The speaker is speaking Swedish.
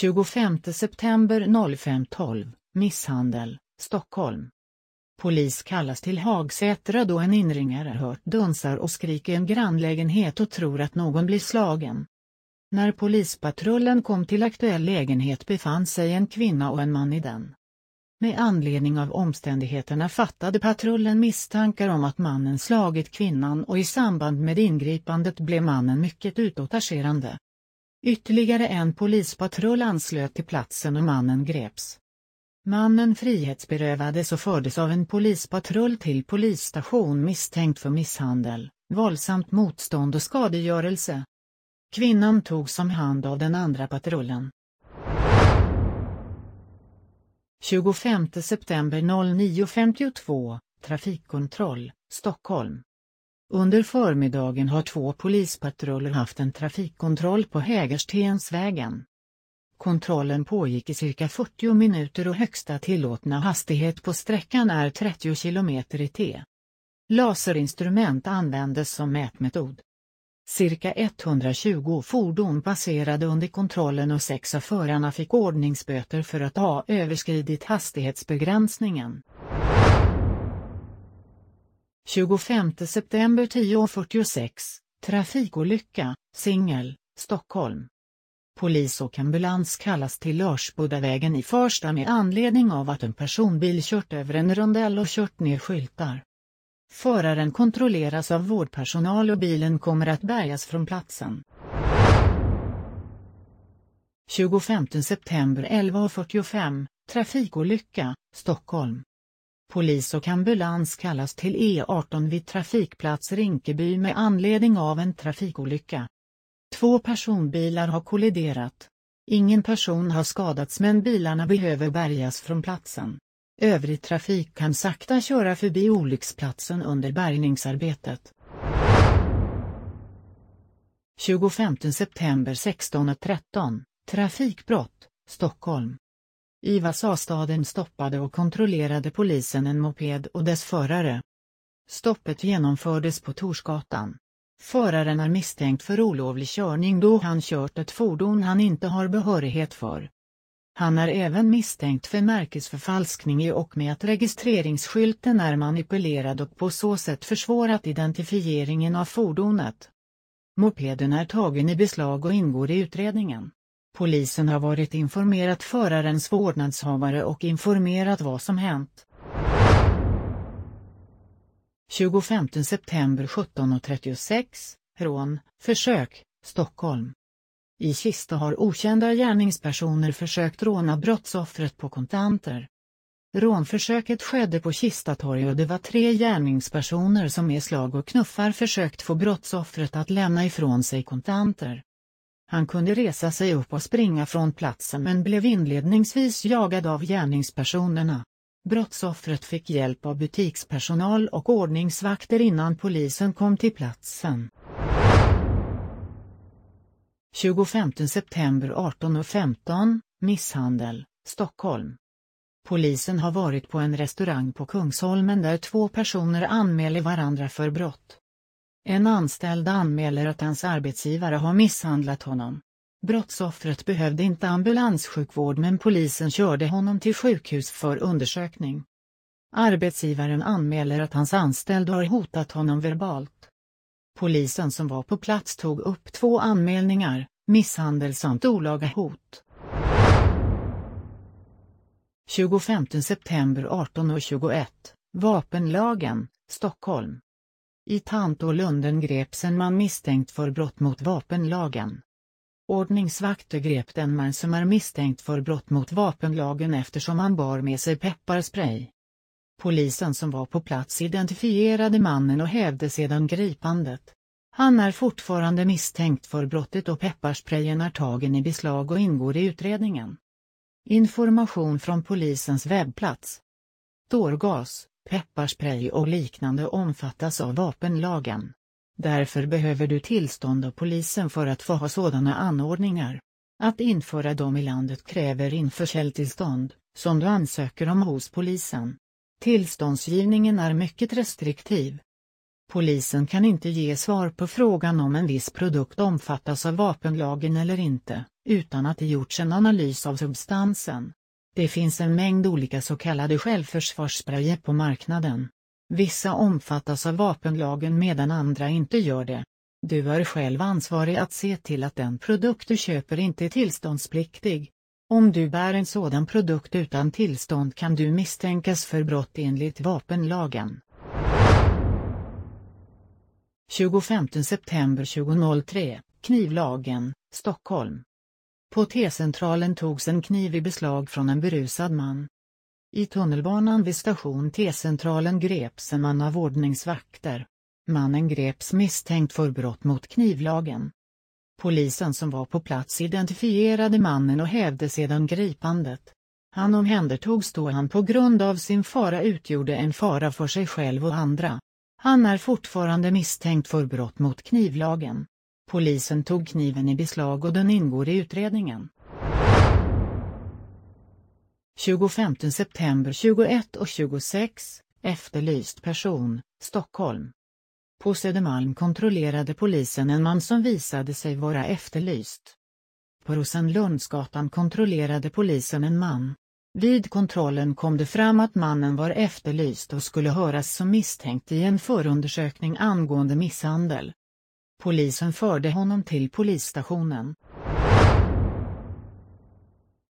25 september 05.12, misshandel, Stockholm. Polis kallas till Hagsätra då en inringare hört dunsar och skrik i en grannlägenhet och tror att någon blir slagen. När polispatrullen kom till aktuell lägenhet befann sig en kvinna och en man i den. Med anledning av omständigheterna fattade patrullen misstankar om att mannen slagit kvinnan och i samband med ingripandet blev mannen mycket utåtagerande. Ytterligare en polispatrull anslöt till platsen och mannen greps. Mannen frihetsberövades och fördes av en polispatrull till polisstation misstänkt för misshandel, våldsamt motstånd och skadegörelse. Kvinnan togs om hand av den andra patrullen. 25 september 09.52, Trafikkontroll, Stockholm. Under förmiddagen har två polispatruller haft en trafikkontroll på Hägerstensvägen. Kontrollen pågick i cirka 40 minuter och högsta tillåtna hastighet på sträckan är 30 km i t. Laserinstrument användes som mätmetod. Cirka 120 fordon passerade under kontrollen och sex av förarna fick ordningsböter för att ha överskridit hastighetsbegränsningen. 25 september 10.46, Trafikolycka, Singel, Stockholm. Polis och ambulans kallas till Larsbodavägen i Farsta med anledning av att en personbil kört över en rondell och kört ner skyltar. Föraren kontrolleras av vårdpersonal och bilen kommer att bärgas från platsen. 25 september 11.45, Trafikolycka, Stockholm. Polis och ambulans kallas till E18 vid trafikplats Rinkeby med anledning av en trafikolycka. Två personbilar har kolliderat. Ingen person har skadats men bilarna behöver bärgas från platsen. Övrig trafik kan sakta köra förbi olycksplatsen under bärgningsarbetet. 25 september 16.13, Trafikbrott, Stockholm. I Vasastaden stoppade och kontrollerade polisen en moped och dess förare. Stoppet genomfördes på Torsgatan. Föraren är misstänkt för olovlig körning då han kört ett fordon han inte har behörighet för. Han är även misstänkt för märkesförfalskning i och med att registreringsskylten är manipulerad och på så sätt försvårat identifieringen av fordonet. Mopeden är tagen i beslag och ingår i utredningen. Polisen har varit informerat förarens vårdnadshavare och informerat vad som hänt. 25 september 17.36, rån, försök, Stockholm. I Kista har okända gärningspersoner försökt råna brottsoffret på kontanter. Rånförsöket skedde på Kistatorg och det var tre gärningspersoner som med slag och knuffar försökt få brottsoffret att lämna ifrån sig kontanter. Han kunde resa sig upp och springa från platsen men blev inledningsvis jagad av gärningspersonerna. Brottsoffret fick hjälp av butikspersonal och ordningsvakter innan polisen kom till platsen. 25 september 18.15, misshandel, Stockholm. Polisen har varit på en restaurang på Kungsholmen där två personer anmäler varandra för brott. En anställd anmäler att hans arbetsgivare har misshandlat honom. Brottsoffret behövde inte ambulanssjukvård men polisen körde honom till sjukhus för undersökning. Arbetsgivaren anmäler att hans anställd har hotat honom verbalt. Polisen som var på plats tog upp två anmälningar, misshandel samt olaga hot. 25 september 18.21, Vapenlagen, Stockholm. I Tantolunden greps en man misstänkt för brott mot vapenlagen. Ordningsvakter grep den man som är misstänkt för brott mot vapenlagen eftersom han bar med sig pepparspray. Polisen som var på plats identifierade mannen och hävde sedan gripandet. Han är fortfarande misstänkt för brottet och pepparsprayen är tagen i beslag och ingår i utredningen. Information från polisens webbplats. Tårgas, pepparspray och liknande omfattas av vapenlagen. Därför behöver du tillstånd av polisen för att få ha sådana anordningar. Att införa dem i landet kräver införseltillstånd, som du ansöker om hos polisen. Tillståndsgivningen är mycket restriktiv. Polisen kan inte ge svar på frågan om en viss produkt omfattas av vapenlagen eller inte, utan att det gjorts en analys av substansen. Det finns en mängd olika så kallade självförsvarssprayer på marknaden. Vissa omfattas av vapenlagen medan andra inte gör det. Du är själv ansvarig att se till att den produkt du köper inte är tillståndspliktig. Om du bär en sådan produkt utan tillstånd kan du misstänkas för brott enligt vapenlagen. 25 september 2003, Knivlagen, Stockholm. På T-centralen togs en kniv i beslag från en berusad man. I tunnelbanan vid station T-centralen greps en man av ordningsvakter. Mannen greps misstänkt för brott mot knivlagen. Polisen som var på plats identifierade mannen och hävde sedan gripandet. Han omhändertogs då han på grund av sin fara utgjorde en fara för sig själv och andra. Han är fortfarande misstänkt för brott mot knivlagen. Polisen tog kniven i beslag och den ingår i utredningen. 25 september 21 och 26, efterlyst person, Stockholm. På Södermalm kontrollerade polisen en man som visade sig vara efterlyst. På Rosenlundsgatan kontrollerade polisen en man. Vid kontrollen kom det fram att mannen var efterlyst och skulle höras som misstänkt i en förundersökning angående misshandel. Polisen förde honom till polisstationen.